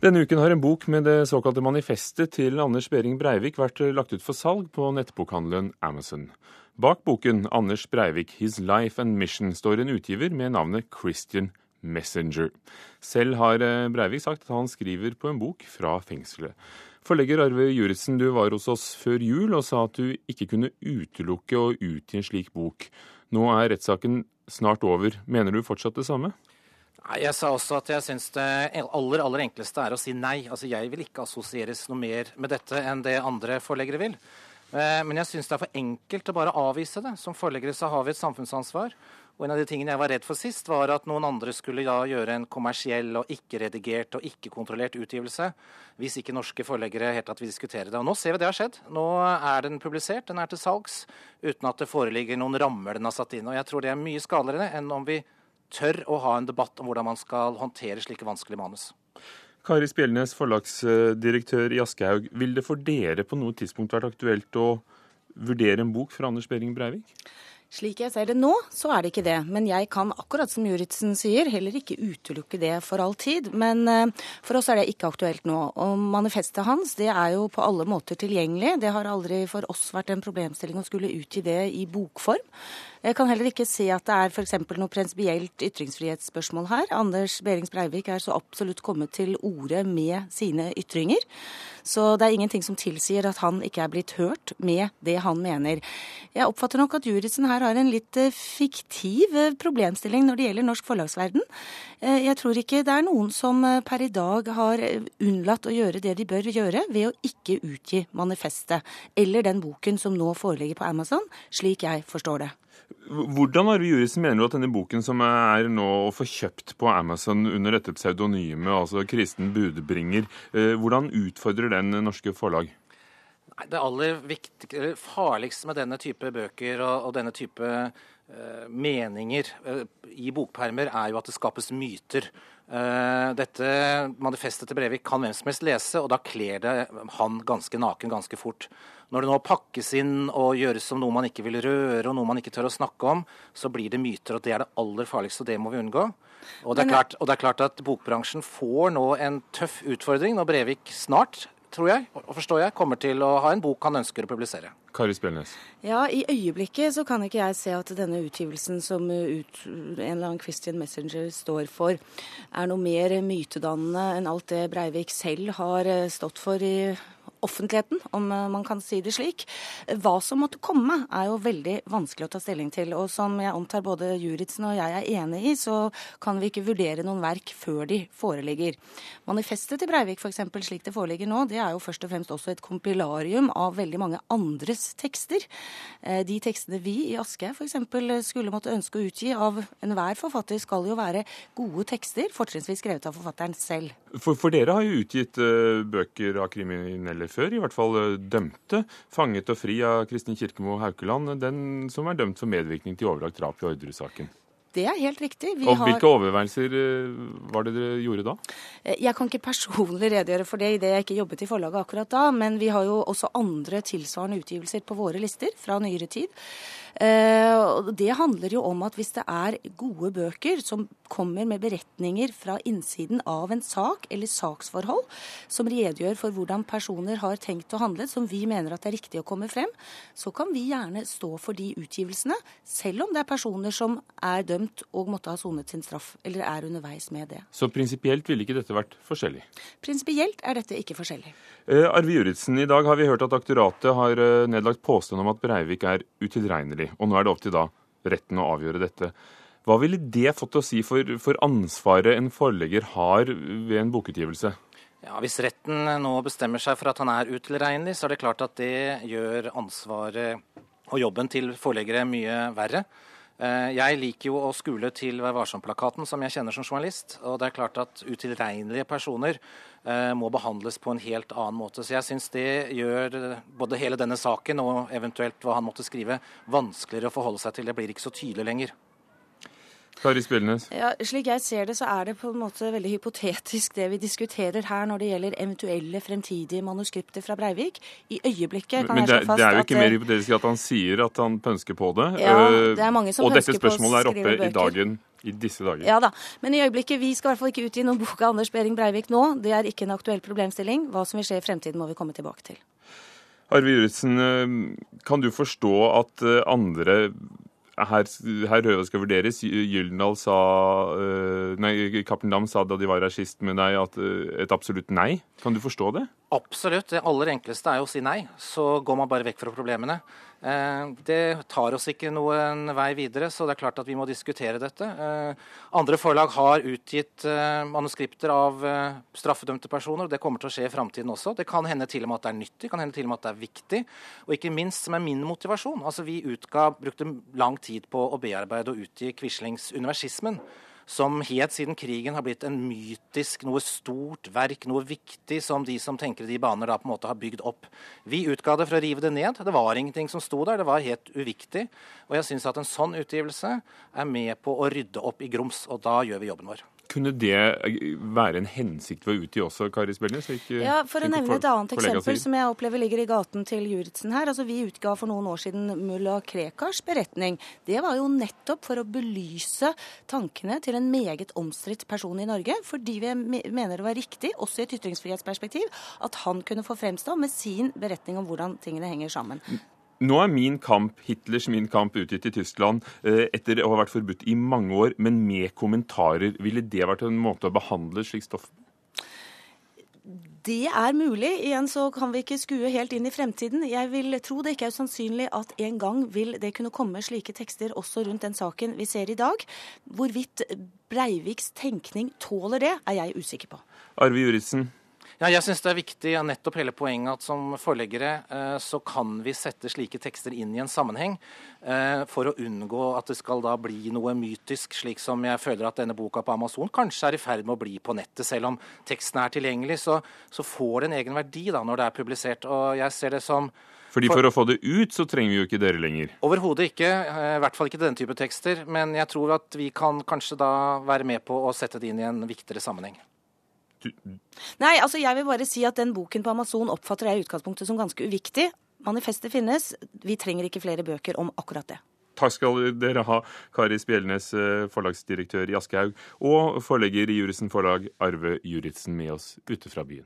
Denne uken har en bok med det såkalte manifestet til Anders Behring Breivik vært lagt ut for salg på nettbokhandelen Amazon. Bak boken 'Anders Breivik His Life and Mission' står en utgiver med navnet Christian Messenger. Selv har eh, Breivik sagt at han skriver på en bok fra fengselet. Forlegger Arve Juritzen, du var hos oss før jul og sa at du ikke kunne utelukke å utgi en slik bok. Nå er rettssaken snart over. Mener du fortsatt det samme? Jeg sa også at jeg syns det aller aller enkleste er å si nei. Altså Jeg vil ikke assosieres noe mer med dette enn det andre forleggere vil. Eh, men jeg syns det er for enkelt å bare avvise det. Som forleggere så har vi et samfunnsansvar. Og en av de tingene jeg var redd for sist, var at noen andre skulle da gjøre en kommersiell og ikke-redigert og ikke-kontrollert utgivelse, hvis ikke norske forleggere helt at vi diskuterer det. Og nå ser vi det har skjedd. Nå er den publisert, den er til salgs, uten at det foreligger noen rammer den har satt inn. Og jeg tror det er mye skadeligere enn om vi tør å ha en debatt om hvordan man skal håndtere slike vanskelige manus. Kari Spjelnes, forlagsdirektør i Aschehoug. Vil det for dere på noe tidspunkt vært aktuelt å vurdere en bok fra Anders Behring Breivik? Slik jeg ser det nå, så er det ikke det. Men jeg kan, akkurat som Juritzen sier, heller ikke utelukke det for all tid. Men uh, for oss er det ikke aktuelt nå. Og manifestet hans det er jo på alle måter tilgjengelig. Det har aldri for oss vært en problemstilling å skulle utgi det i bokform. Jeg kan heller ikke se at det er f.eks. noe prinsipielt ytringsfrihetsspørsmål her. Anders Berings Breivik er så absolutt kommet til orde med sine ytringer. Så det er ingenting som tilsier at han ikke er blitt hørt med det han mener. Jeg oppfatter nok at Juritzen her har en litt eh, fiktiv eh, problemstilling når det gjelder norsk forlagsverden. Eh, jeg tror ikke det er noen som per i dag har unnlatt å gjøre det de bør gjøre ved å ikke utgi manifestet eller den boken som nå foreligger på Amazon, slik jeg forstår det. Hvordan Arve Juritzen mener du at denne boken som er nå å få kjøpt på Amazon under dette pseudonymet, altså kristen budbringer, eh, hvordan utfordrer den norske forlag? Det aller viktigste, farligste med denne type bøker og, og denne type uh, meninger uh, i bokpermer, er jo at det skapes myter. Uh, dette manifestet til Brevik kan hvem som helst lese, og da kler det han ganske naken ganske fort. Når det nå pakkes inn og gjøres som noe man ikke vil røre, og noe man ikke tør å snakke om, så blir det myter, og det er det aller farligste, og det må vi unngå. Og det, klart, og det er klart, at bokbransjen får nå en tøff utfordring når Brevik snart tror jeg, og forstår jeg, kommer til å ha en bok han ønsker å publisere. Kari Spjelnes. Ja, I øyeblikket så kan ikke jeg se at denne utgivelsen som ut, en eller annen Christian Messenger står for, er noe mer mytedannende enn alt det Breivik selv har eh, stått for i offentligheten, om eh, man kan si det slik. Hva som måtte komme, er jo veldig vanskelig å ta stilling til. Og som jeg antar både Juritzen og jeg er enig i, så kan vi ikke vurdere noen verk før de foreligger. Manifestet til Breivik f.eks. slik det foreligger nå, det er jo først og fremst også et kompilarium av veldig mange andres tekster. Eh, de tekstene vi i Aschehoug f.eks. skulle måtte ønske å utgi av enhver forfatter, skal jo være gode tekster, fortrinnsvis skrevet av forfatteren selv. For, for dere har jo utgitt uh, bøker av kriminelle før, i hvert fall uh, dømte. 'Fanget og fri' av Kristin Kirkemo Haukeland, den som er dømt for medvirkning til overlagt drap i Orderud-saken. Det er helt riktig. Vi og Hvilke har... overveielser uh, var det dere gjorde da? Jeg kan ikke personlig redegjøre for det idet jeg ikke jobbet i forlaget akkurat da, men vi har jo også andre tilsvarende utgivelser på våre lister fra nyere tid. Eh, det handler jo om at hvis det er gode bøker som kommer med beretninger fra innsiden av en sak eller saksforhold, som redegjør for hvordan personer har tenkt å handle, som vi mener at det er riktig å komme frem, så kan vi gjerne stå for de utgivelsene, selv om det er personer som er dømt og måtte ha sonet sin straff, eller er underveis med det. Så prinsipielt ville ikke dette vært forskjellig? Prinsipielt er dette ikke forskjellig. Eh, Arve Juritzen, i dag har vi hørt at aktoratet har eh, nedlagt påstand om at Breivik er utilregnelig. Og nå er det opp til da retten å avgjøre dette. Hva ville det fått å si for, for ansvaret en forlegger har ved en bokutgivelse? Ja, Hvis retten nå bestemmer seg for at han er utilregnelig, så er det klart at det gjør ansvaret og jobben til forleggere mye verre. Eh, jeg liker jo å skule til Vær varsom-plakaten, som jeg kjenner som journalist. Og det er klart at utilregnelige personer eh, må behandles på en helt annen måte. Så jeg syns det gjør både hele denne saken og eventuelt hva han måtte skrive, vanskeligere å forholde seg til. Det blir ikke så tydelig lenger. Kari Spjelnes? Ja, slik jeg ser det, så er det på en måte veldig hypotetisk det vi diskuterer her når det gjelder eventuelle fremtidige manuskripter fra Breivik. I øyeblikket kan Men jeg det, slå fast det er jo at ikke mer hypotetisk at han sier at han pønsker på det. Ja, Eh, det er mange som og dette spørsmålet er oppe i dagen i disse dager. Ja da, men i øyeblikket, vi skal i hvert fall ikke utgi noen bok av Anders Behring Breivik nå. Det er ikke en aktuell problemstilling. Hva som vil skje i fremtiden må vi komme tilbake til. Arve Juritzen, eh, kan du forstå at eh, andre her, her Røve skal vurderes. Gyldendal sa eh, Nei, Kaptein Dam sa da de var her sist med deg, at eh, et absolutt nei. Kan du forstå det? Absolutt. Det aller enkleste er jo å si nei. Så går man bare vekk fra problemene. Eh, Det tar oss ikke noen vei videre, så det er klart at vi må diskutere dette. Eh, Andre forlag har utgitt eh, manuskripter av straffedømte personer, og det kommer til å skje i framtiden også. Det kan hende til og med at det er nyttig, kan hende til og med at det er viktig. Og ikke minst som er min motivasjon. Altså Vi utga, brukte lang tid på å bearbeide og utgi Quislings 'Universismen' som helt siden krigen har blitt en mytisk, noe stort verk, noe viktig som de som tenker de baner da på en måte har bygd opp. Vi utga det for å rive det ned. Det var ingenting som sto der. Det var helt uviktig. Og jeg syns at en sånn utgivelse er med på å rydde opp i grums, og da gjør vi jobben vår. Kunne det eh, være en hensikt ved å utgi også, Kari Spelnes? Ja, For å nevne et annet eksempel som jeg opplever ligger i gaten til Juritzen her. altså Vi utga for noen år siden mulla Krekars beretning. Det var jo nettopp for å belyse tankene til en meget omstridt person i Norge. Fordi vi mener det var riktig, også i et ytringsfrihetsperspektiv, at han kunne få fremstå med sin beretning om hvordan tingene henger sammen. Nå er Min kamp, Hitlers Min kamp utgitt i Tyskland eh, etter å ha vært forbudt i mange år, men med kommentarer. Ville det vært en måte å behandle slikt stoff på? Det er mulig. Igjen så kan vi ikke skue helt inn i fremtiden. Jeg vil tro det ikke er usannsynlig at en gang vil det kunne komme slike tekster også rundt den saken vi ser i dag. Hvorvidt Breiviks tenkning tåler det, er jeg usikker på. Arve Juritzen, Ja, jeg syns det er viktig ja, nettopp hele poenget at som forleggere eh, så kan vi sette slike tekster inn i en sammenheng eh, for å unngå at det skal da bli noe mytisk, slik som jeg føler at denne boka på Amazon kanskje er i ferd med å bli på nettet. Selv om teksten er tilgjengelig, så, så får det en egen verdi da når det er publisert. Og jeg ser det som fordi For å få det ut, så trenger vi jo ikke dere lenger. Overhodet ikke. eh, I hvert fall ikke denne type tekster. Men jeg tror at vi kan kanskje da være med på å sette det inn i en viktigere sammenheng. Nei, altså jeg vil bare si at den boken på Amazon oppfatter jeg i utgangspunktet som ganske uviktig. Manifestet finnes. Vi trenger ikke flere bøker om akkurat det. Takk skal dere ha, Kari Spjelnes, eh, forlagsdirektør i Aschehoug, og forlegger i Juritzen Forlag, Arve Juritzen, med oss ute fra byen.